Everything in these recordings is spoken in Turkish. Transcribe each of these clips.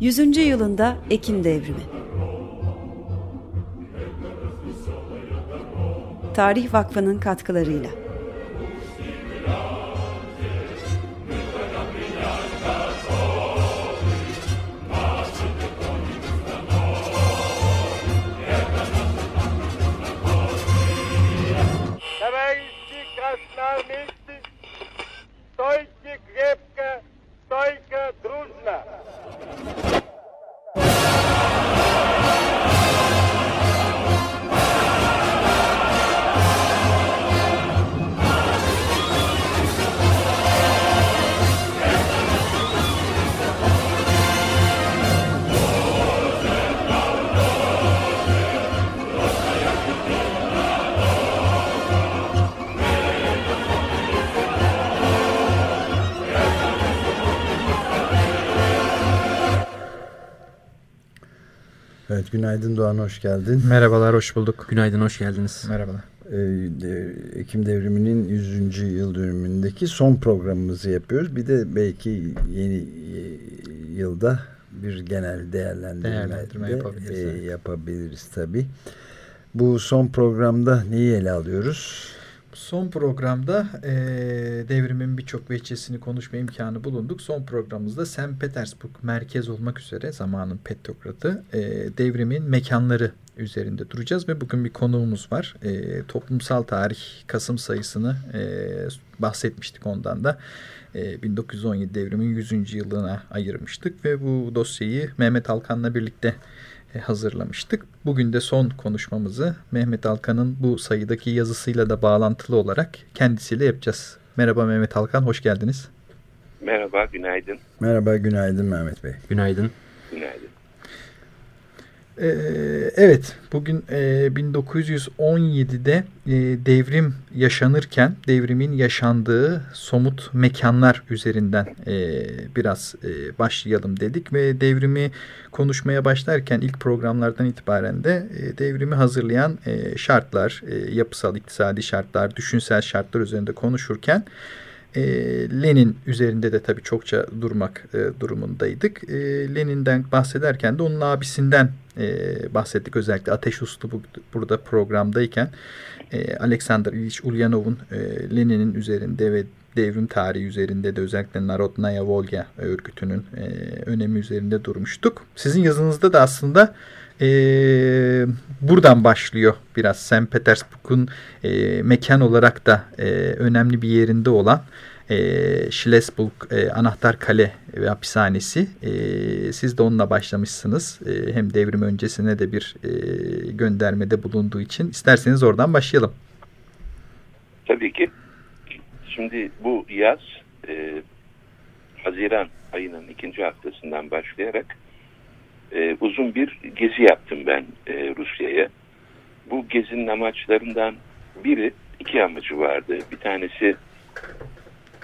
Yüzüncü yılında Ekim Devrimi. Tarih Vakfı'nın katkılarıyla Evet, günaydın Doğan, hoş geldin. Merhabalar, hoş bulduk. Günaydın, hoş geldiniz. Merhabalar. Ee, Ekim Devrimi'nin 100. yıl dönümündeki son programımızı yapıyoruz. Bir de belki yeni e, yılda bir genel değerlendirme, değerlendirme de, yapabiliriz, e, yapabiliriz tabii. Bu son programda neyi ele alıyoruz? Son programda e, devrimin birçok veçesini konuşma imkanı bulunduk. Son programımızda St. Petersburg merkez olmak üzere zamanın petrokratı e, devrimin mekanları üzerinde duracağız ve bugün bir konuğumuz var. E, toplumsal tarih Kasım sayısını e, bahsetmiştik ondan da. E, 1917 devrimin 100. yılına ayırmıştık ve bu dosyayı Mehmet Alkan'la birlikte hazırlamıştık. Bugün de son konuşmamızı Mehmet Alkan'ın bu sayıdaki yazısıyla da bağlantılı olarak kendisiyle yapacağız. Merhaba Mehmet Alkan, hoş geldiniz. Merhaba, günaydın. Merhaba, günaydın Mehmet Bey. Günaydın. Günaydın. Ee, evet, bugün e, 1917'de e, devrim yaşanırken devrimin yaşandığı somut mekanlar üzerinden e, biraz e, başlayalım dedik ve devrimi konuşmaya başlarken ilk programlardan itibaren de e, devrimi hazırlayan e, şartlar, e, yapısal iktisadi şartlar, düşünsel şartlar üzerinde konuşurken e, Lenin üzerinde de tabii çokça durmak e, durumundaydık. E, Lenin'den bahsederken de onun abisinden e, bahsettik. Özellikle Ateş Uslu bu, burada programdayken e, Alexander İliç Ulyanov'un e, Lenin'in üzerinde ve devrim tarihi üzerinde de özellikle Narodnaya Volga örgütünün e, önemi üzerinde durmuştuk. Sizin yazınızda da aslında e, buradan başlıyor biraz St. Petersburg'un e, mekan olarak da e, önemli bir yerinde olan e, Schlesburg e, Anahtar Kale ve hapishanesi. E, siz de onunla başlamışsınız. E, hem devrim öncesine de bir e, göndermede bulunduğu için. isterseniz oradan başlayalım. Tabii ki. Şimdi bu yaz e, Haziran ayının ikinci haftasından başlayarak e, uzun bir gezi yaptım ben e, Rusya'ya. Bu gezinin amaçlarından biri, iki amacı vardı. Bir tanesi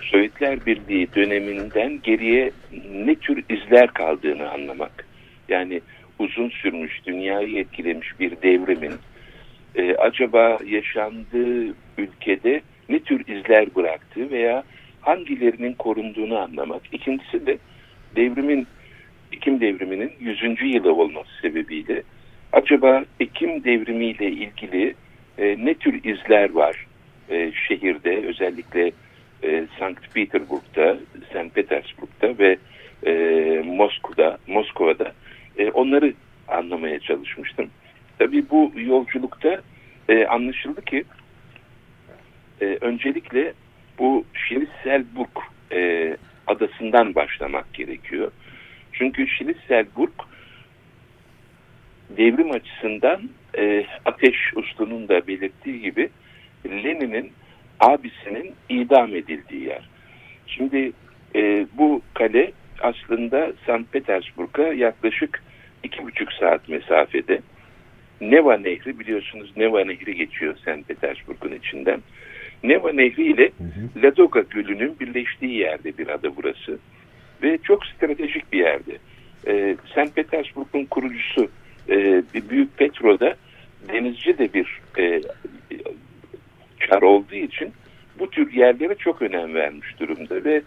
Sovyetler Birliği döneminden geriye ne tür izler kaldığını anlamak. Yani uzun sürmüş, dünyayı etkilemiş bir devrimin e, acaba yaşandığı ülkede ne tür izler bıraktığı veya hangilerinin korunduğunu anlamak. İkincisi de devrimin Ekim devriminin 100. yılı olması sebebiyle acaba Ekim devrimiyle ilgili e, ne tür izler var e, şehirde özellikle e, Sankt Peterburg'da, St. Petersburg'da ve e, Moskova'da, Moskova'da e, onları anlamaya çalışmıştım. Tabii bu yolculukta e, anlaşıldı ki e, öncelikle bu Schlesselburg e, adasından başlamak gerekiyor. Çünkü Schlesselburg devrim açısından e, Ateş Uslu'nun da belirttiği gibi Lenin'in abisinin idam edildiği yer. Şimdi e, bu kale aslında St. Petersburg'a yaklaşık iki buçuk saat mesafede. Neva Nehri biliyorsunuz Neva Nehri geçiyor St. Petersburg'un içinden. Neva Nehri ile Ladoga Gölü'nün birleştiği yerde bir ada burası. Ve çok stratejik bir yerde. E, St. Petersburg'un kurucusu e, büyük Petro'da denizci de bir e, çar olduğu için bu tür yerlere çok önem vermiş durumda ve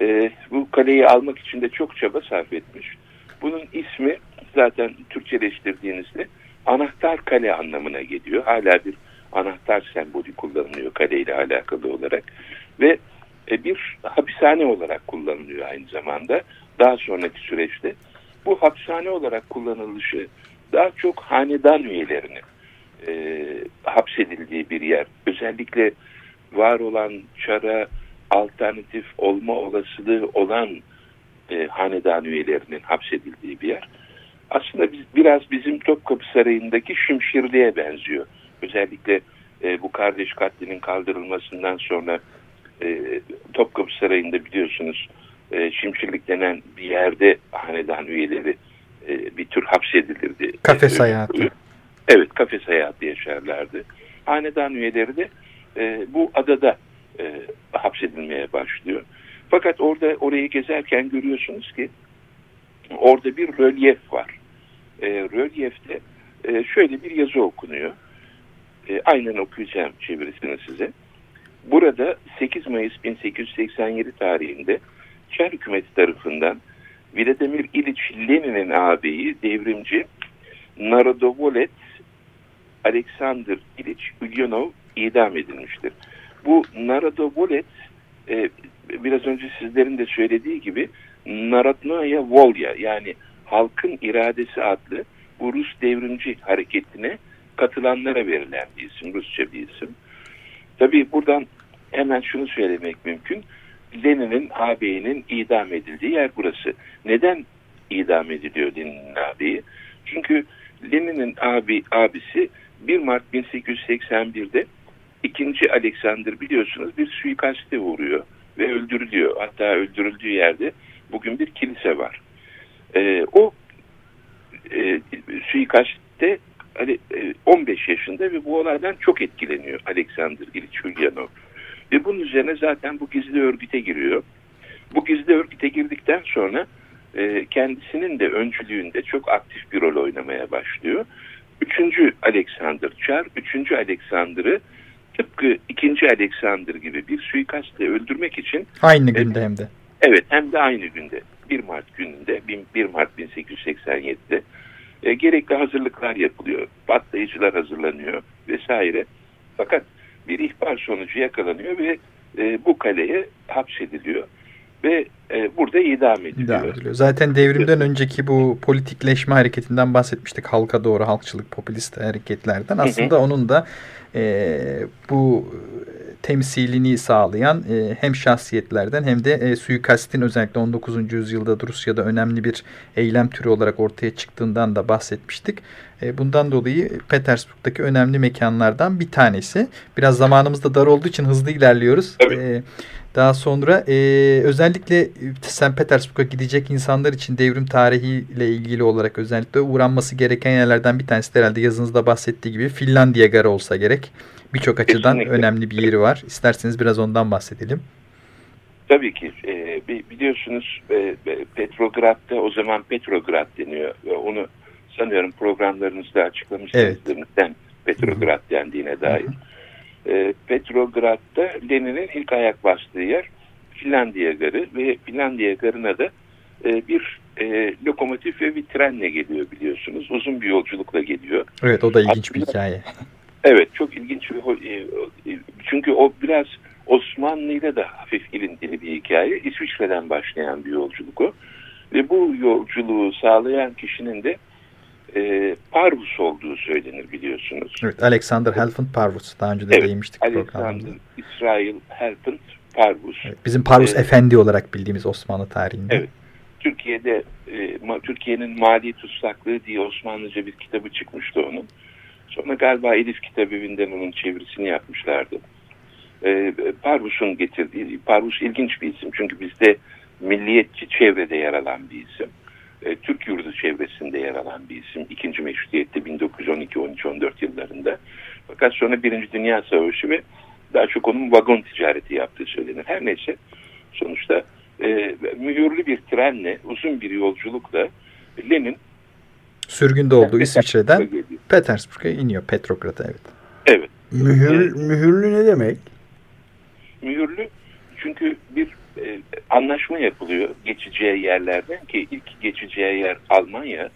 e, bu kaleyi almak için de çok çaba sarf etmiş. Bunun ismi zaten Türkçeleştirdiğinizde anahtar kale anlamına geliyor. Hala bir anahtar sembolü kullanılıyor kaleyle alakalı olarak ve e, bir hapishane olarak kullanılıyor aynı zamanda daha sonraki süreçte. Bu hapishane olarak kullanılışı daha çok hanedan üyelerinin e, hapsedildiği bir yer. Özellikle var olan çara alternatif olma olasılığı olan e, hanedan üyelerinin hapsedildiği bir yer. Aslında biz, biraz bizim Topkapı Sarayı'ndaki Şimşirli'ye benziyor. Özellikle e, bu kardeş katlinin kaldırılmasından sonra e, Topkapı Sarayı'nda biliyorsunuz e, Şimşirlik denen bir yerde hanedan üyeleri e, bir tür hapsedilirdi. Kafes hayatı. Evet kafes hayatı yaşarlardı. Hanedan üyeleri de e, bu adada e, hapsedilmeye başlıyor. Fakat orada orayı gezerken görüyorsunuz ki orada bir rölyef var. E, rölyefte e, şöyle bir yazı okunuyor. E, aynen okuyacağım çevirisini size. Burada 8 Mayıs 1887 tarihinde Çar hükümeti tarafından Vladimir İliç Lenin'in ağabeyi devrimci Narodovolet Alexander İliç Ulyanov idam edilmiştir. Bu Narodovolet e, biraz önce sizlerin de söylediği gibi Narodnoya Volya yani halkın iradesi adlı bu Rus devrimci hareketine katılanlara verilen bir isim, Rusça bir isim. Tabii buradan hemen şunu söylemek mümkün. Lenin'in ağabeyinin idam edildiği yer burası. Neden idam ediliyor Lenin'in ağabeyi? Çünkü Lenin'in abi, abisi 1 Mart 1881'de ikinci Alexander biliyorsunuz bir suikaste uğruyor ve öldürülüyor. Hatta öldürüldüğü yerde bugün bir kilise var. Ee, o e, suikastte 15 yaşında ve bu olaydan çok etkileniyor Alexander İliç Ulyanov. Ve bunun üzerine zaten bu gizli örgüte giriyor. Bu gizli örgüte girdikten sonra e, kendisinin de öncülüğünde çok aktif bir rol oynamaya başlıyor. Üçüncü Alexander Çar, üçüncü Alexander'ı tıpkı ikinci Alexander gibi bir suikastle öldürmek için aynı günde hem de. Evet hem de aynı günde 1 Mart gününde 1 Mart 1887'de e, gerekli hazırlıklar yapılıyor. Patlayıcılar hazırlanıyor vesaire. Fakat bir ihbar sonucu yakalanıyor ve e, bu kaleye hapsediliyor ve e, burada idam ediliyor. idam ediliyor. Zaten devrimden önceki bu politikleşme hareketinden bahsetmiştik. Halka doğru halkçılık, popülist hareketlerden. Aslında hı hı. onun da e, bu temsilini sağlayan e, hem şahsiyetlerden hem de e, suikastin özellikle 19. yüzyılda Rusya'da önemli bir eylem türü olarak ortaya çıktığından da bahsetmiştik. E, bundan dolayı Petersburg'daki önemli mekanlardan bir tanesi. Biraz zamanımız da dar olduğu için hızlı ilerliyoruz. Tabii. Daha sonra e, özellikle St. Petersburg'a gidecek insanlar için devrim tarihiyle ilgili olarak özellikle uğranması gereken yerlerden bir tanesi de herhalde yazınızda bahsettiği gibi Finlandiya Garı olsa gerek. Birçok açıdan Kesinlikle. önemli bir yeri var. İsterseniz biraz ondan bahsedelim. Tabii ki. E, biliyorsunuz e, Petrograd'da o zaman Petrograd deniyor. Onu sanıyorum programlarınızda açıklamışsınızdır. Evet. Neden Petrograd dendiğine dair. Hı hı. E, Petrograd'da Lenin'in ilk ayak bastığı yer Finlandiya Garı ve Finlandiya Garı'na da e, bir e, lokomotif ve bir trenle geliyor biliyorsunuz. Uzun bir yolculukla geliyor. Evet o da ilginç Aslında, bir hikaye. Evet çok ilginç bir e, e, çünkü o biraz Osmanlı ile de hafif ilintili bir hikaye. İsviçre'den başlayan bir yolculuk o. Ve bu yolculuğu sağlayan kişinin de e, Parvus olduğu söylenir biliyorsunuz. Evet, Alexander Helfand Parvus. Daha önce de evet, değinmiştik Alexander İsrail Helfand Parvus. Bizim Parvus ee, Efendi olarak bildiğimiz Osmanlı tarihinde. Evet. Türkiye'de e, Türkiye'nin mali tutsaklığı diye Osmanlıca bir kitabı çıkmıştı onun. Sonra galiba Elif Kitabevi'nden onun çevirisini yapmışlardı. E, Parvus'un getirdiği, Parvus ilginç bir isim çünkü bizde milliyetçi çevrede yer alan bir isim e, Türk yurdu çevresinde yer alan bir isim. İkinci meşrutiyette 1912-13-14 yıllarında. Fakat sonra Birinci Dünya Savaşı ve daha çok onun vagon ticareti yaptığı söylenir. Her neyse sonuçta e, mühürlü bir trenle uzun bir yolculukla Lenin sürgünde olduğu İsviçre'den Petersburg'a iniyor. Petrograd'a evet. Evet. Mühür, mühürlü ne demek? mühürlü çünkü bir e, anlaşma yapılıyor geçeceği yerlerden ki ilk geçeceği yer Almanya.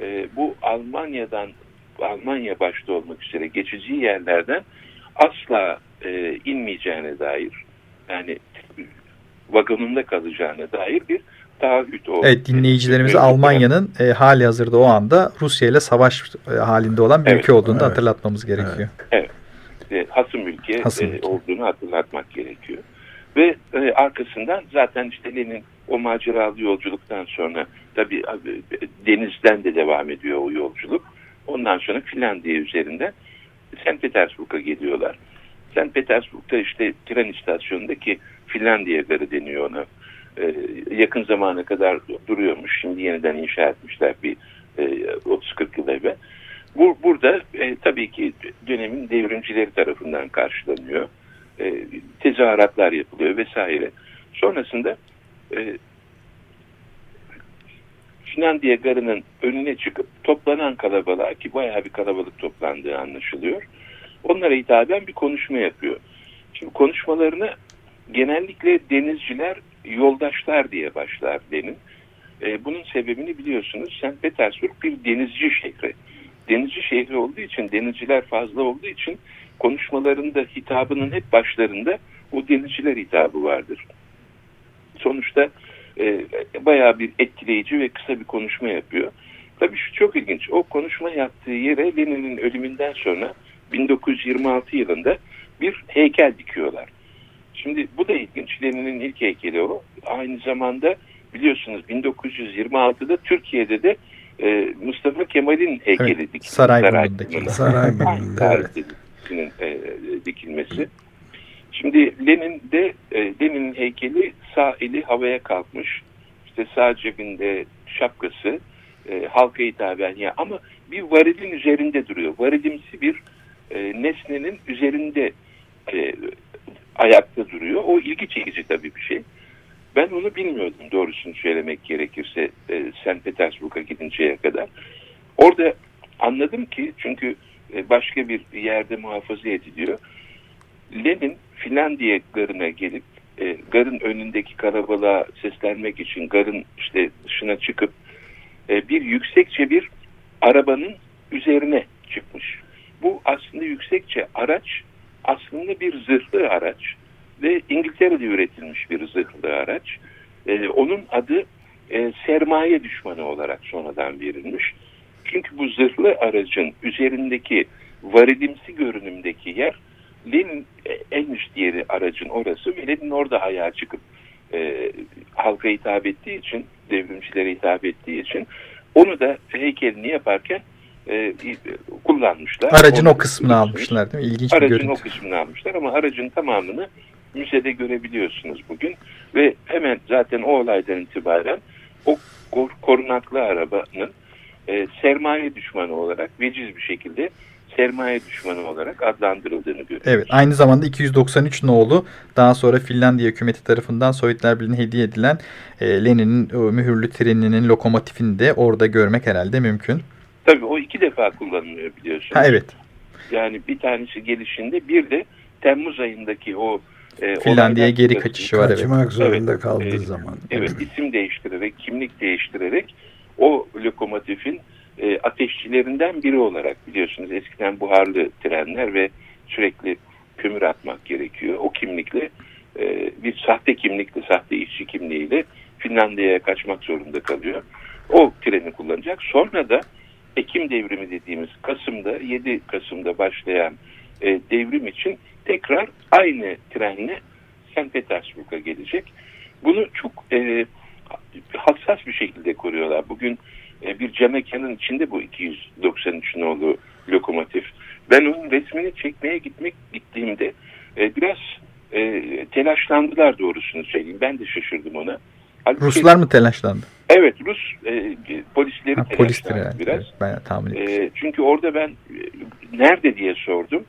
E, bu Almanya'dan Almanya başta olmak üzere geçeceği yerlerden asla e, inmeyeceğine dair yani vagonunda kalacağına dair bir taahhüt o. Evet dinleyicilerimiz Almanya'nın e, hali hazırda o anda Rusya ile savaş e, halinde olan bir evet, ülke olduğunu evet. hatırlatmamız gerekiyor. Evet. evet. E, hasım ülke, hasım e, olduğunu hatırlatmak gerekiyor. Ve e, arkasından zaten işte Lenin o maceralı yolculuktan sonra tabii denizden de devam ediyor o yolculuk. Ondan sonra Finlandiya üzerinden St. Petersburg'a geliyorlar. St. Petersburg'da işte tren istasyonundaki Finlandiya garı deniyor ona. Ee, yakın zamana kadar duruyormuş. Şimdi yeniden inşa etmişler bir e, 30-40 yıl evvel. Bu, burada e, tabii ki dönemin devrimcileri tarafından karşılanıyor. E, tezahüratlar yapılıyor vesaire. Sonrasında e, Finlandiya garının önüne çıkıp toplanan kalabalığa ki bayağı bir kalabalık toplandığı anlaşılıyor. Onlara hitaben bir konuşma yapıyor. Şimdi konuşmalarını genellikle denizciler yoldaşlar diye başlar Lenin. E, bunun sebebini biliyorsunuz. St. Petersburg bir denizci şehri. Denizci şehri olduğu için, denizciler fazla olduğu için konuşmalarında hitabının hep başlarında o denizciler hitabı vardır. Sonuçta e, bayağı bir etkileyici ve kısa bir konuşma yapıyor. Tabii şu çok ilginç. O konuşma yaptığı yere Lenin'in ölümünden sonra 1926 yılında bir heykel dikiyorlar. Şimdi bu da ilginç. Lenin'in ilk heykeli o. Aynı zamanda biliyorsunuz 1926'da Türkiye'de de e, Mustafa Kemal'in heykeli evet, dikildi. Sarayburnu'ndaki. Sarayburnu'nda. Evet. E, dikilmesi. Şimdi Lenin de e, Lenin'in heykeli sağ eli havaya kalkmış. İşte sağ cebinde şapkası e, halka hitaben ya ama bir varilin üzerinde duruyor. Varidimsi bir e, nesnenin üzerinde e, ayakta duruyor. O ilgi çekici tabii bir şey. Ben onu bilmiyordum doğrusunu söylemek gerekirse e, St. Petersburg'a gidinceye kadar. Orada anladım ki çünkü e, başka bir yerde muhafaza ediliyor. Lenin Finlandiya garına gelip e, garın önündeki karabalığa seslenmek için garın işte dışına çıkıp e, bir yüksekçe bir arabanın üzerine çıkmış. Bu aslında yüksekçe araç aslında bir zırhlı araç ve İngiltere'de üretilmiş bir zırhlı araç. E, onun adı e, sermaye düşmanı olarak sonradan verilmiş. Çünkü bu zırhlı aracın üzerindeki varidimsi görünümdeki yer Lenin en üst yeri aracın orası ve Lenin orada ayağa çıkıp e, halka hitap ettiği için, devrimcilere hitap ettiği için onu da heykelini yaparken e, kullanmışlar. Aracın o, o kısmını almışlar değil mi? İlginç aracın bir görüntü. o kısmını almışlar ama aracın tamamını müzede görebiliyorsunuz bugün. Ve hemen zaten o olaydan itibaren o korunaklı arabanın e, sermaye düşmanı olarak veciz bir şekilde sermaye düşmanı olarak adlandırıldığını görüyoruz. Evet aynı zamanda 293 nolu daha sonra Finlandiya hükümeti tarafından Sovyetler Birliği'ne hediye edilen e, Lenin'in mühürlü treninin lokomotifini de orada görmek herhalde mümkün. Tabii o iki defa kullanılıyor biliyorsunuz. Ha, evet. Yani bir tanesi gelişinde bir de Temmuz ayındaki o e, Finlandiya'ya geri kaçışı var. Kaçmak evet. zorunda evet, kaldığı e, zaman. Evet isim değiştirerek, kimlik değiştirerek o lokomotifin e, ateşçilerinden biri olarak biliyorsunuz eskiden buharlı trenler ve sürekli kömür atmak gerekiyor. O kimlikle e, bir sahte kimlikle, sahte işçi kimliğiyle Finlandiya'ya kaçmak zorunda kalıyor. O treni kullanacak. Sonra da Ekim devrimi dediğimiz Kasım'da 7 Kasım'da başlayan e, devrim için tekrar aynı trenle St. Petersburg'a gelecek. Bunu çok e, hassas bir şekilde koruyorlar. Bugün e, bir cam mekanın içinde bu 293 nolu lokomotif. Ben onun resmini çekmeye gitmek gittiğimde e, biraz e, telaşlandılar doğrusunu söyleyeyim. Ben de şaşırdım ona. Halbuki, Ruslar mı telaşlandı? Evet Rus e, polisleri ha, telaşlandı yani, biraz. Ben tahmin e, çünkü orada ben e, nerede diye sordum.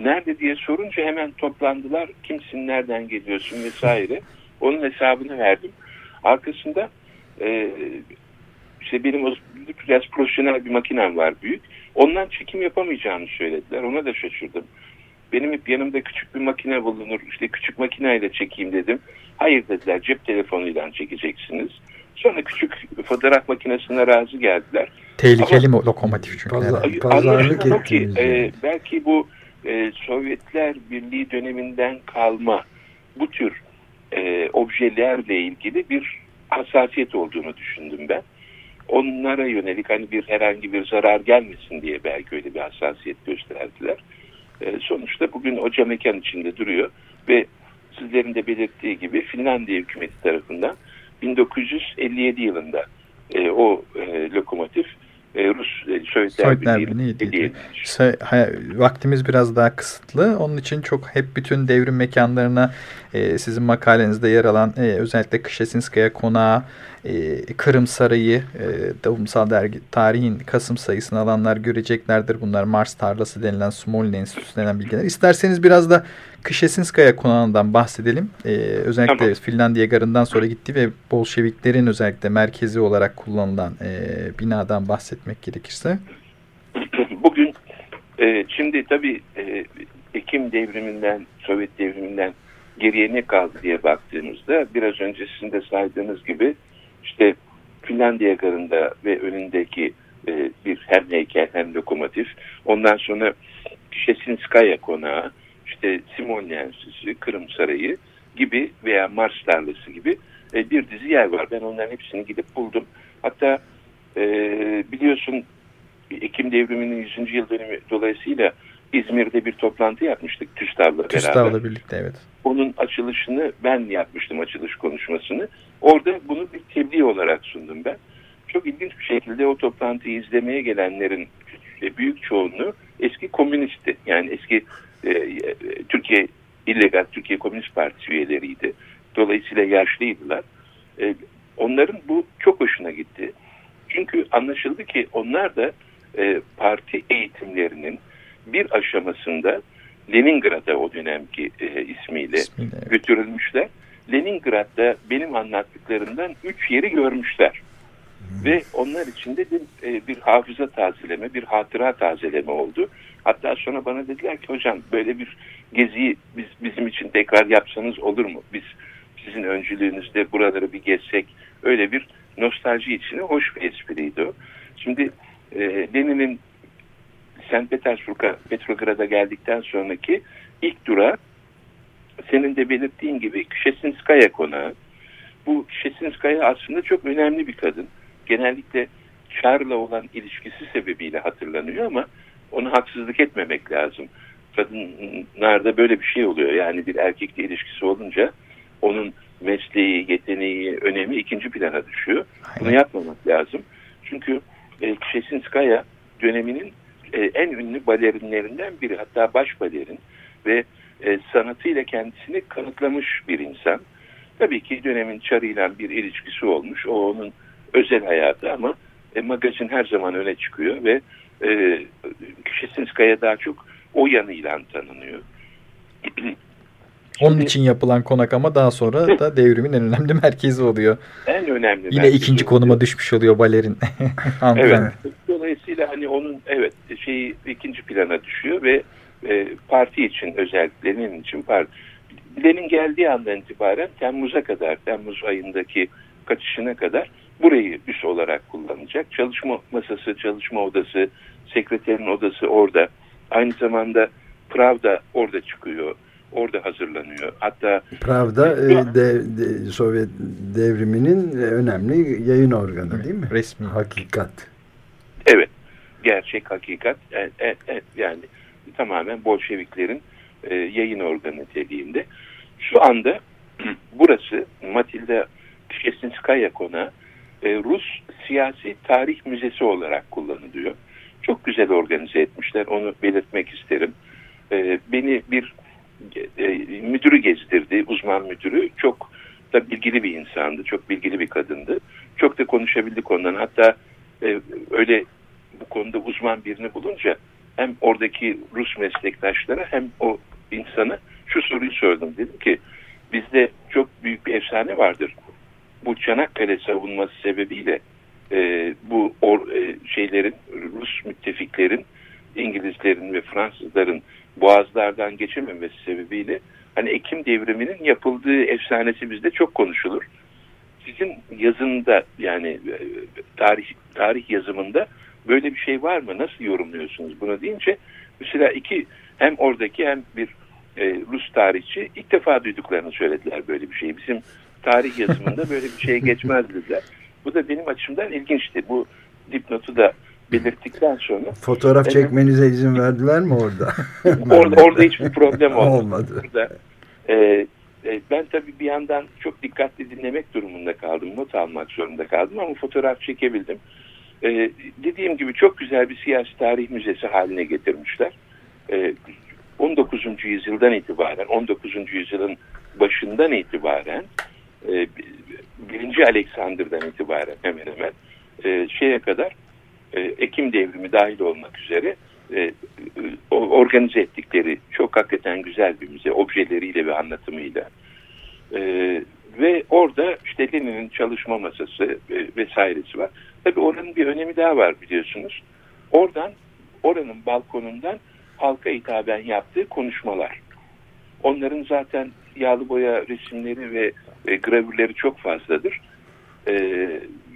Nerede diye sorunca hemen toplandılar. Kimsin, nereden geliyorsun vesaire. Onun hesabını verdim. Arkasında e, işte benim o biraz profesyonel bir makinem var büyük. Ondan çekim yapamayacağını söylediler. Ona da şaşırdım. benim hep yanımda küçük bir makine bulunur. İşte küçük makineyle çekeyim dedim. Hayır dediler cep telefonuyla çekeceksiniz. Sonra küçük fotoğraf makinesine razı geldiler. Tehlikeli mi lokomotif çünkü? Pazar, pazarlık ettiniz. E, belki bu e, Sovyetler Birliği döneminden kalma bu tür e, objelerle ilgili bir hassasiyet olduğunu düşündüm ben. Onlara yönelik hani bir herhangi bir zarar gelmesin diye belki öyle bir hassasiyet gösterdiler. E, sonuçta bugün o cam mekan içinde duruyor ve sizlerin de belirttiği gibi Finlandiya hükümeti tarafından 1957 yılında e, o e, lokomotif e, Rus e, Sovyetler Birliği Vaktimiz biraz daha kısıtlı. Onun için çok hep bütün devrim mekanlarına e, sizin makalenizde yer alan e, özellikle Kışesinskaya Konağı, e, Kırım Sarayı, e, Davumsal Dergi tarihin Kasım sayısını alanlar göreceklerdir. Bunlar Mars tarlası denilen Smolny Enstitüsü denilen bilgiler. İsterseniz biraz da Kışesinskaya Konağı'ndan bahsedelim. E, özellikle tamam. Finlandiya garından sonra gitti ve Bolşeviklerin özellikle merkezi olarak kullanılan e, binadan bahsetmek gerekirse. Bugün e, şimdi tabii e, Ekim devriminden, Sovyet devriminden geriye ne kaldı diye baktığımızda biraz önce sizin de saydığınız gibi işte Finlandiya garında ve önündeki e, bir hem heykel hem lokomotif. Ondan sonra Şesinskaya konağı, işte Simon Enstitüsü, Kırım Sarayı gibi veya Mars tarlası gibi e, bir dizi yer var. Ben onların hepsini gidip buldum. Hatta e, biliyorsun Ekim devriminin 100. yıl dönümü dolayısıyla İzmir'de bir toplantı yapmıştık TÜSTAV'la beraber. TÜSTAV'la birlikte evet. Onun açılışını ben yapmıştım açılış konuşmasını. Orada bunu bir tebliğ olarak sundum ben. Çok ilginç bir şekilde o toplantıyı izlemeye gelenlerin büyük çoğunluğu eski komünistti. Yani eski e, e, Türkiye illegal Türkiye Komünist Partisi üyeleriydi. Dolayısıyla yaşlıydılar. E, onların bu çok hoşuna gitti. Çünkü anlaşıldı ki onlar da e, parti eğitimlerinin bir aşamasında Leningrad'a o dönemki e, ismiyle, ismiyle evet. götürülmüşler. Leningrad'da benim anlattıklarımdan üç yeri görmüşler. Hmm. Ve onlar için de bir, e, bir hafıza tazeleme, bir hatıra tazeleme oldu. Hatta sonra bana dediler ki hocam böyle bir geziyi biz, bizim için tekrar yapsanız olur mu? Biz sizin öncülüğünüzde buraları bir gezsek öyle bir nostalji içine hoş bir espriydi o. Şimdi e, Lenin'in St. Petersburg'a, Petrograd'a geldikten sonraki ilk durağı senin de belirttiğin gibi Kşesinskaya konağı. Bu Kşesinskaya aslında çok önemli bir kadın. Genellikle Çar'la olan ilişkisi sebebiyle hatırlanıyor ama onu haksızlık etmemek lazım. Kadınlarda böyle bir şey oluyor. Yani bir erkekle ilişkisi olunca onun mesleği, yeteneği, önemi ikinci plana düşüyor. Bunu yapmamak lazım. Çünkü e, Kşesinskaya döneminin e, en ünlü balerinlerinden biri hatta baş balerin ve e, sanatıyla kendisini kanıtlamış bir insan. Tabii ki dönemin çarıyla bir ilişkisi olmuş. O onun özel hayatı ama e, magazin her zaman öne çıkıyor ve e, Kşesinskaya daha çok o yanıyla tanınıyor. Onun için yapılan konak ama daha sonra da devrimin en önemli merkezi oluyor. En önemli Yine ikinci oluyor. konuma düşmüş oluyor balerin. evet. Dolayısıyla hani onun evet şeyi ikinci plana düşüyor ve e, parti için özellikle Lenin için parti. Lenin geldiği andan itibaren Temmuz'a kadar, Temmuz ayındaki kaçışına kadar burayı üs olarak kullanacak. Çalışma masası, çalışma odası, sekreterin odası orada. Aynı zamanda Pravda orada çıkıyor orada hazırlanıyor. Hatta Pravda e, de, de, Sovyet devriminin önemli yayın organı değil mi? Resmi. Hakikat. Evet. Gerçek hakikat. E, e, e, yani tamamen Bolşeviklerin e, yayın organı niteliğinde. Şu anda burası Matilda Kşesinskaya konağı e, Rus Siyasi Tarih Müzesi olarak kullanılıyor. Çok güzel organize etmişler. Onu belirtmek isterim. E, beni bir e, müdürü gezdirdi, uzman müdürü. Çok da bilgili bir insandı, çok bilgili bir kadındı. Çok da konuşabildik ondan. Hatta e, öyle bu konuda uzman birini bulunca hem oradaki Rus meslektaşlara hem o insana şu soruyu sordum. Dedim ki bizde çok büyük bir efsane vardır. Bu Çanakkale savunması sebebiyle e, bu or, e, şeylerin Rus müttefiklerin İngilizlerin ve Fransızların boğazlardan geçememesi sebebiyle hani Ekim devriminin yapıldığı efsanesi bizde çok konuşulur. Sizin yazında yani e, tarih tarih yazımında böyle bir şey var mı? Nasıl yorumluyorsunuz bunu deyince mesela iki hem oradaki hem bir e, Rus tarihçi ilk defa duyduklarını söylediler böyle bir şey. Bizim tarih yazımında böyle bir şeye geçmez dediler. Bu da benim açımdan ilginçti. Bu dipnotu da belirttikten sonra. Fotoğraf benim, çekmenize izin verdiler mi orada? orada, orada hiçbir problem olmadı. olmadı. Burada, e, e, ben tabii bir yandan çok dikkatli dinlemek durumunda kaldım. Not almak zorunda kaldım ama fotoğraf çekebildim. E, dediğim gibi çok güzel bir siyasi tarih müzesi haline getirmişler. E, 19. yüzyıldan itibaren, 19. yüzyılın başından itibaren, e, birinci Alexander'dan itibaren hemen hemen e, şeye kadar e, Ekim devrimi dahil olmak üzere e, organize ettikleri çok hakikaten güzel bir müze objeleriyle ve anlatımıyla e, ve orada işte Lenin'in çalışma masası e, vesairesi var. Tabii oranın bir önemi daha var biliyorsunuz. Oradan oranın balkonundan halka hitaben yaptığı konuşmalar. Onların zaten yağlı boya resimleri ve e, gravürleri çok fazladır. E,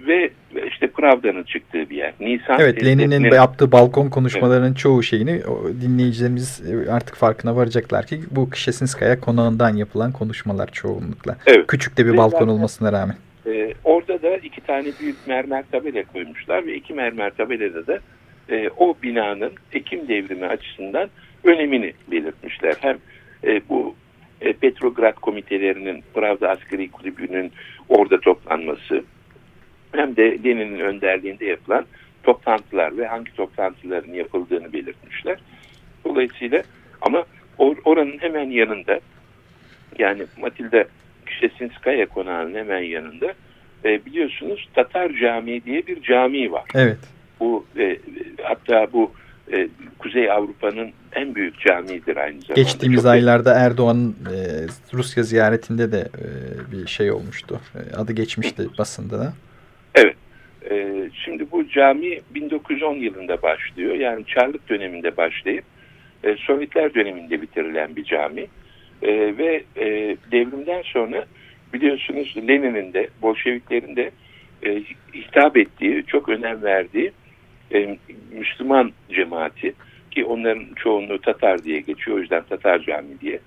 ve işte Pravda'nın çıktığı bir yer. Nisan evet Lenin'in yaptığı balkon konuşmalarının evet. çoğu şeyini dinleyicilerimiz artık farkına varacaklar ki bu Kişesinskaya konağından yapılan konuşmalar çoğunlukla. Evet. Küçük de bir ve balkon zaten, olmasına rağmen. E, orada da iki tane büyük mermer tabela koymuşlar ve iki mermer tabelada da e, o binanın Ekim devrimi açısından önemini belirtmişler. Hem e, bu e, Petrograd komitelerinin Pravda Askeri Kulübü'nün orada toplanması hem de Lenin'in önderliğinde yapılan toplantılar ve hangi toplantıların yapıldığını belirtmişler. Dolayısıyla ama or oranın hemen yanında yani Matilda Küşesinskaya konağının hemen yanında e, biliyorsunuz Tatar Camii diye bir cami var. Evet. Bu e, hatta bu e, Kuzey Avrupa'nın en büyük camiidir aynı zamanda. Geçtiğimiz Çok aylarda Erdoğan'ın e, Rusya ziyaretinde de e, bir şey olmuştu. E, adı geçmişti basında da. Evet. E, şimdi bu cami 1910 yılında başlıyor. Yani Çarlık döneminde başlayıp e, Sovyetler döneminde bitirilen bir cami. E, ve e, devrimden sonra biliyorsunuz Lenin'in de Bolşeviklerin de e, hitap ettiği, çok önem verdiği e, Müslüman cemaati ki onların çoğunluğu Tatar diye geçiyor o yüzden Tatar Camii diye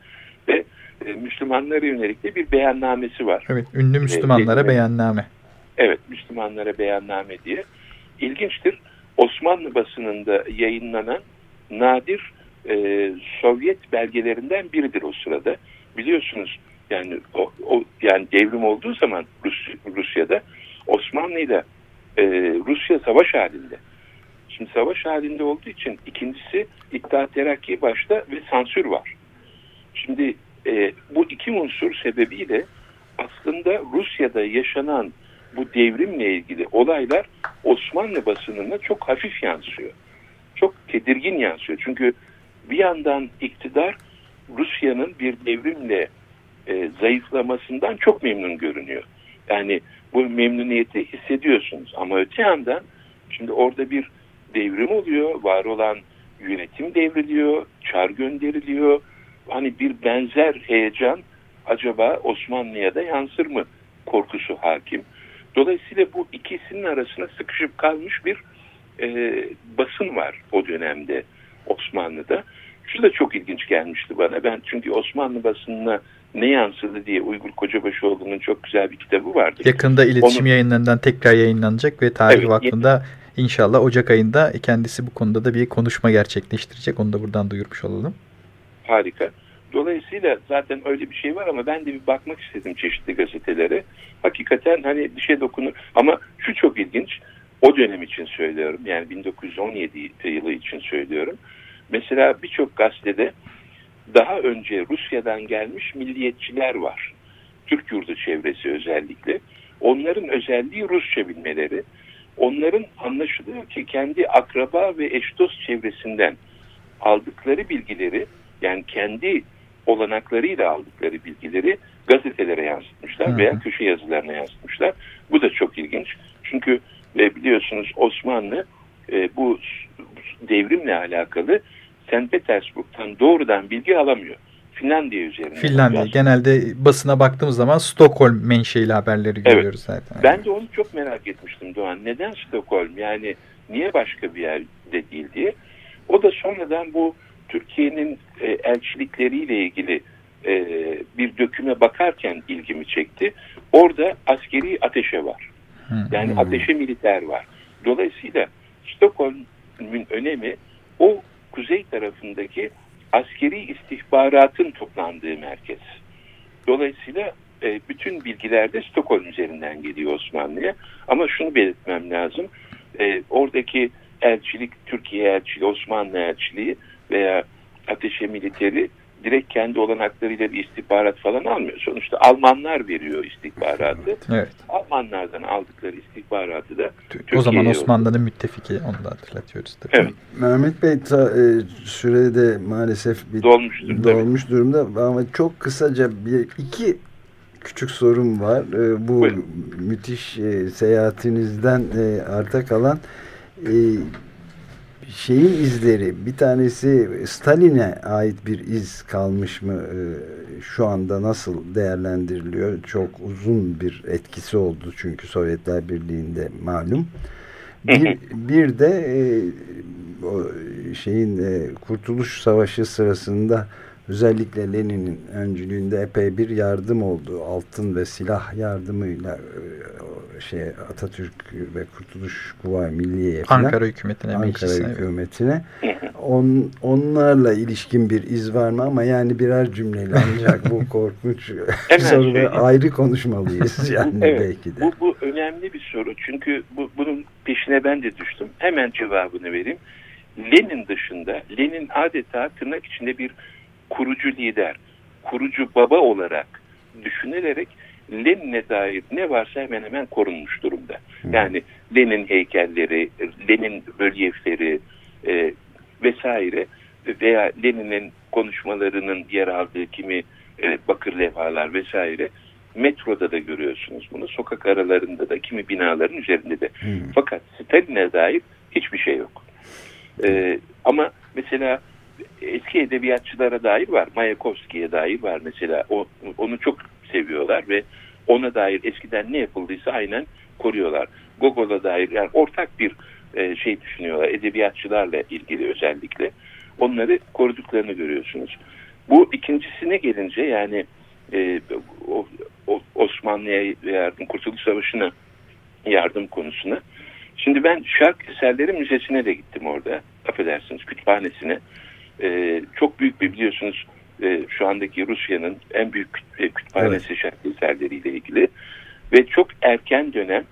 ve e, Müslümanlara yönelik de bir beyannamesi var. Evet, ünlü Müslümanlara e, beyanname. Evet, Müslümanlara beyanname diye. İlginçtir, Osmanlı basınında yayınlanan nadir e, Sovyet belgelerinden biridir o sırada. Biliyorsunuz yani o, o yani devrim olduğu zaman Rus, Rusya'da Osmanlı ile Rusya savaş halinde. Şimdi savaş halinde olduğu için ikincisi İttihat Terakki başta ve sansür var. Şimdi e, bu iki unsur sebebiyle aslında Rusya'da yaşanan bu devrimle ilgili olaylar Osmanlı basınına çok hafif yansıyor. Çok tedirgin yansıyor. Çünkü bir yandan iktidar Rusya'nın bir devrimle e, zayıflamasından çok memnun görünüyor. Yani bu memnuniyeti hissediyorsunuz ama öte yandan şimdi orada bir devrim oluyor, var olan yönetim devriliyor, çar gönderiliyor. Hani bir benzer heyecan acaba Osmanlı'ya da yansır mı korkusu hakim. Dolayısıyla bu ikisinin arasına sıkışıp kalmış bir e, basın var o dönemde Osmanlı'da. Şu da çok ilginç gelmişti bana. Ben çünkü Osmanlı basınına ne yansıdı diye Uygur Kocabaşıoğlu'nun çok güzel bir kitabı vardı. Yakında iletişim Onu, yayınlarından tekrar yayınlanacak ve Tarih evet, Vakfı'nda İnşallah Ocak ayında kendisi bu konuda da bir konuşma gerçekleştirecek. Onu da buradan duyurmuş olalım. Harika. Dolayısıyla zaten öyle bir şey var ama ben de bir bakmak istedim çeşitli gazetelere. Hakikaten hani bir şey dokunur. Ama şu çok ilginç. O dönem için söylüyorum. Yani 1917 yılı için söylüyorum. Mesela birçok gazetede daha önce Rusya'dan gelmiş milliyetçiler var. Türk yurdu çevresi özellikle. Onların özelliği Rusça bilmeleri onların anlaşılıyor ki kendi akraba ve eş dost çevresinden aldıkları bilgileri yani kendi olanaklarıyla aldıkları bilgileri gazetelere yansıtmışlar veya köşe yazılarına yansıtmışlar. Bu da çok ilginç. Çünkü e, biliyorsunuz Osmanlı e, bu devrimle alakalı St. Petersburg'dan doğrudan bilgi alamıyor. Finlandiya üzerinde. Finlandiya. Biraz. Genelde basına baktığımız zaman Stockholm menşeili haberleri görüyoruz evet. zaten. Ben de onu çok merak etmiştim Doğan. Neden Stockholm? Yani niye başka bir yerde değil diye. O da sonradan bu Türkiye'nin e, elçilikleriyle ilgili e, bir döküme bakarken ilgimi çekti. Orada askeri ateşe var. Yani ateşe militer var. Dolayısıyla Stockholm'ün önemi o kuzey tarafındaki askeri istihbaratın toplandığı merkez. Dolayısıyla e, bütün bilgiler de Stockholm üzerinden geliyor Osmanlı'ya. Ama şunu belirtmem lazım. E, oradaki elçilik, Türkiye elçiliği, Osmanlı elçiliği veya ateşe militeri direkt kendi olanaklarıyla bir istihbarat falan almıyor. Sonuçta Almanlar veriyor istihbaratı. Evet. Almanlardan aldıkları istihbaratı da O zaman Osmanlı'nın müttefiki onu da hatırlatıyoruz. Tabii. Evet. Mehmet Bey ta, e, sürede maalesef bir, dolmuş, dolmuş tabii. durumda ama çok kısaca bir iki küçük sorum var. E, bu Buyurun. müthiş e, seyahatinizden e, arta kalan e, şeyin izleri bir tanesi Stalin'e ait bir iz kalmış mı e, şu anda nasıl değerlendiriliyor? Çok uzun bir etkisi oldu çünkü Sovyetler Birliği'nde malum. Bir, bir de e, o şeyin e, Kurtuluş Savaşı sırasında özellikle Lenin'in öncülüğünde epey bir yardım oldu. Altın ve silah yardımıyla e, şey Atatürk ve Kurtuluş Kuvayi Milliye'ye falan, Ankara hükümetine Ankara hükümetine on, onlarla ilişkin bir iz var mı ama yani birer cümleyle ancak bu korkunç soruları ayrı konuşmalıyız yani evet, belki de. Bu, bu önemli bir soru çünkü bu, bunun peşine ben de düştüm. Hemen cevabını vereyim. Lenin dışında Lenin adeta tırnak içinde bir kurucu lider, kurucu baba olarak düşünülerek Lenin'e dair ne varsa hemen hemen korunmuş durumda. Yani Lenin heykelleri, Lenin rölyefleri e, vesaire veya Lenin'in konuşmalarının yer aldığı kimi e, bakır levhalar vesaire metroda da görüyorsunuz bunu. Sokak aralarında da kimi binaların üzerinde de. Hmm. Fakat Stalin'e dair hiçbir şey yok. E, ama mesela eski edebiyatçılara dair var. Mayakovski'ye dair var mesela. O, onu çok seviyorlar ve ona dair eskiden ne yapıldıysa aynen koruyorlar. Gogol'a dair yani ortak bir e, şey düşünüyorlar. Edebiyatçılarla ilgili özellikle. Onları koruduklarını görüyorsunuz. Bu ikincisine gelince yani e, o, o, Osmanlı'ya yardım, Kurtuluş Savaşı'na yardım konusuna. Şimdi ben Şark Eserleri Müzesi'ne de gittim orada. Affedersiniz kütüphanesine e, çok büyük bir biliyorsunuz e, şu andaki Rusya'nın en büyük e, kütüphanesi evet. şarkı eserleriyle ilgili ve çok erken dönem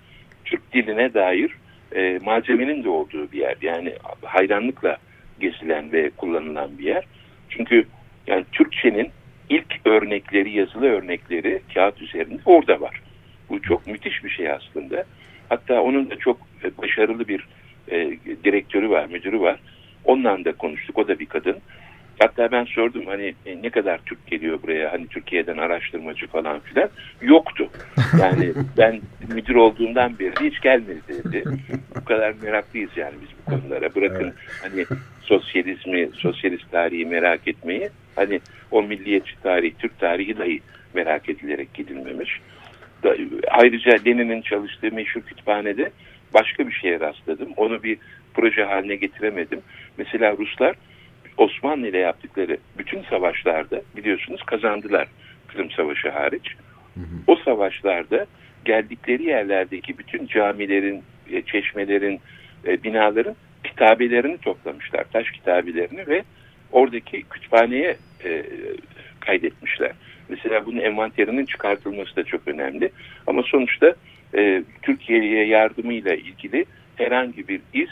Türk diline dair e, malzemenin de olduğu bir yer. Yani hayranlıkla gezilen ve kullanılan bir yer. Çünkü yani Türkçenin ilk örnekleri, yazılı örnekleri kağıt üzerinde orada var. Bu çok müthiş bir şey aslında. Hatta onun da çok başarılı bir e, direktörü var, müdürü var. Onunla da konuştuk. O da bir kadın. Hatta ben sordum hani e, ne kadar Türk geliyor buraya hani Türkiye'den araştırmacı falan filan. Yoktu. Yani ben müdür olduğumdan beri hiç gelmedi dedi. Bu kadar meraklıyız yani biz bu konulara. Bırakın evet. hani sosyalizmi, sosyalist tarihi merak etmeyi. Hani o milliyetçi tarih, Türk tarihi dahi merak edilerek gidilmemiş. Ayrıca Lenin'in çalıştığı meşhur kütüphanede başka bir şeye rastladım. Onu bir proje haline getiremedim. Mesela Ruslar Osmanlı ile yaptıkları bütün savaşlarda biliyorsunuz kazandılar Kırım Savaşı hariç. Hı hı. O savaşlarda geldikleri yerlerdeki bütün camilerin, e, çeşmelerin, e, binaların kitabelerini toplamışlar. Taş kitabelerini ve oradaki kütüphaneye e, kaydetmişler. Mesela bunun envanterinin çıkartılması da çok önemli. Ama sonuçta e, Türkiye'ye yardımıyla ilgili herhangi bir iz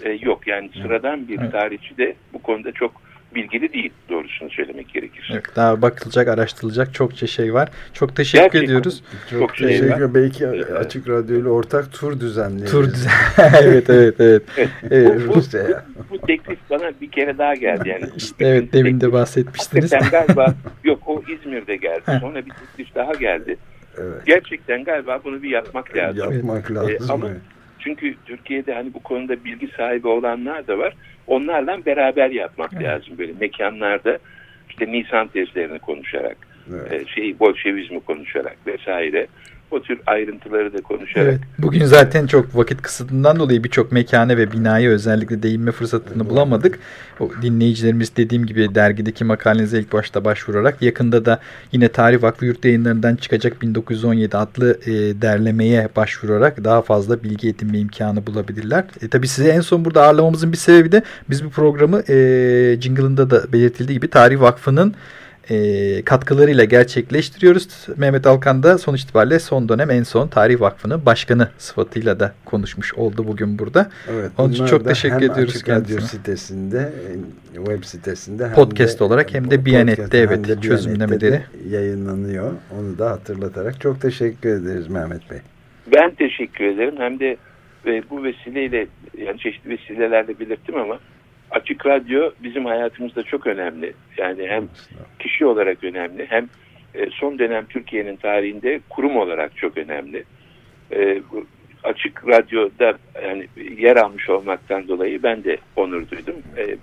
e, yok. Yani sıradan bir evet. tarihçi de bu konuda çok bilgili değil doğrusunu söylemek gerekir. Evet, daha bakılacak, araştırılacak çokça şey var. Çok teşekkür Gerçekten ediyoruz. Çok, çok şey teşekkür var. Belki evet. Açık Radyo ile ortak tur düzenleyebiliriz. Tur düzen. evet, evet, evet. evet. evet bu, bu, bu, bu teklif bana bir kere daha geldi. Yani işte evet, demin de bahsetmiştiniz. galiba yok o İzmir'de geldi. Sonra bir teklif daha geldi. Evet. Gerçekten galiba bunu bir yapmak lazım. Yapmak lazım. Ee, ama çünkü Türkiye'de hani bu konuda bilgi sahibi olanlar da var. onlarla beraber yapmak evet. lazım. Böyle mekanlarda işte Nisan tezlerini konuşarak, evet. e, şey Bolşevizmi konuşarak vesaire o tür ayrıntıları da konuşarak. Evet, bugün zaten çok vakit kısıtından dolayı birçok mekane ve binaya özellikle değinme fırsatını bulamadık. O dinleyicilerimiz dediğim gibi dergideki makalenize ilk başta başvurarak yakında da yine Tarih Vakfı Yurt Yayınları'ndan çıkacak 1917 adlı e, derlemeye başvurarak daha fazla bilgi edinme imkanı bulabilirler. E, tabii size en son burada ağırlamamızın bir sebebi de biz bu programı e, jingle'ında da belirtildiği gibi Tarih Vakfı'nın e, katkılarıyla gerçekleştiriyoruz. Mehmet Alkan da sonuç itibariyle son dönem en son Tarih Vakfı'nın başkanı sıfatıyla da konuşmuş oldu bugün burada. Evet, Onun için çok teşekkür hem ediyoruz Açık Radyo sitesinde, web sitesinde podcast hem de, olarak hem de Biyanet'te evet de çözümlemeleri yayınlanıyor. Onu da hatırlatarak çok teşekkür ederiz Mehmet Bey. Ben teşekkür ederim. Hem de ve bu vesileyle yani çeşitli vesilelerle belirttim ama Açık Radyo bizim hayatımızda çok önemli. Yani hem kişi olarak önemli hem e, son dönem Türkiye'nin tarihinde kurum olarak çok önemli. E, Açık Radyo'da yani yer almış olmaktan dolayı ben de onur duydum. E,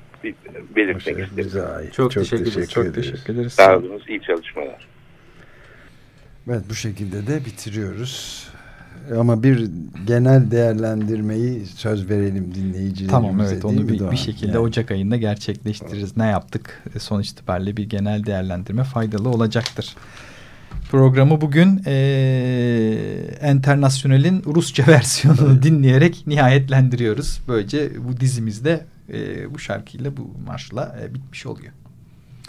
belirtmek istedim. Çok, çok teşekkür, ederiz. Çok teşekkür ederiz. Sağ olunuz. İyi çalışmalar. Evet bu şekilde de bitiriyoruz. Ama bir genel değerlendirmeyi söz verelim dinleyicilerimize. Tamam evet onu bir, bir şekilde yani. Ocak ayında gerçekleştiririz. Ne yaptık? E, sonuç itibariyle bir genel değerlendirme faydalı olacaktır. Programı bugün e, Enternasyonel'in Rusça versiyonunu dinleyerek nihayetlendiriyoruz. Böylece bu dizimizde e, bu şarkıyla bu marşla e, bitmiş oluyor.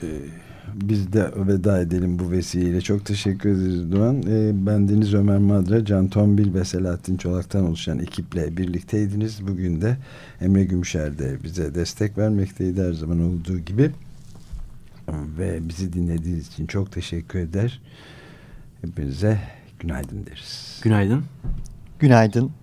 Evet biz de veda edelim bu vesileyle. Çok teşekkür ederiz Doğan. E, ben Deniz Ömer Madra, Can Tombil ve Selahattin Çolak'tan oluşan ekiple birlikteydiniz. Bugün de Emre Gümüşer de bize destek vermekteydi her zaman olduğu gibi. Ve bizi dinlediğiniz için çok teşekkür eder. Hepinize günaydın deriz. Günaydın. Günaydın.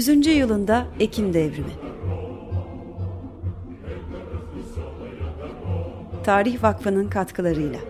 100. yılında Ekim Devrimi Tarih Vakfı'nın katkılarıyla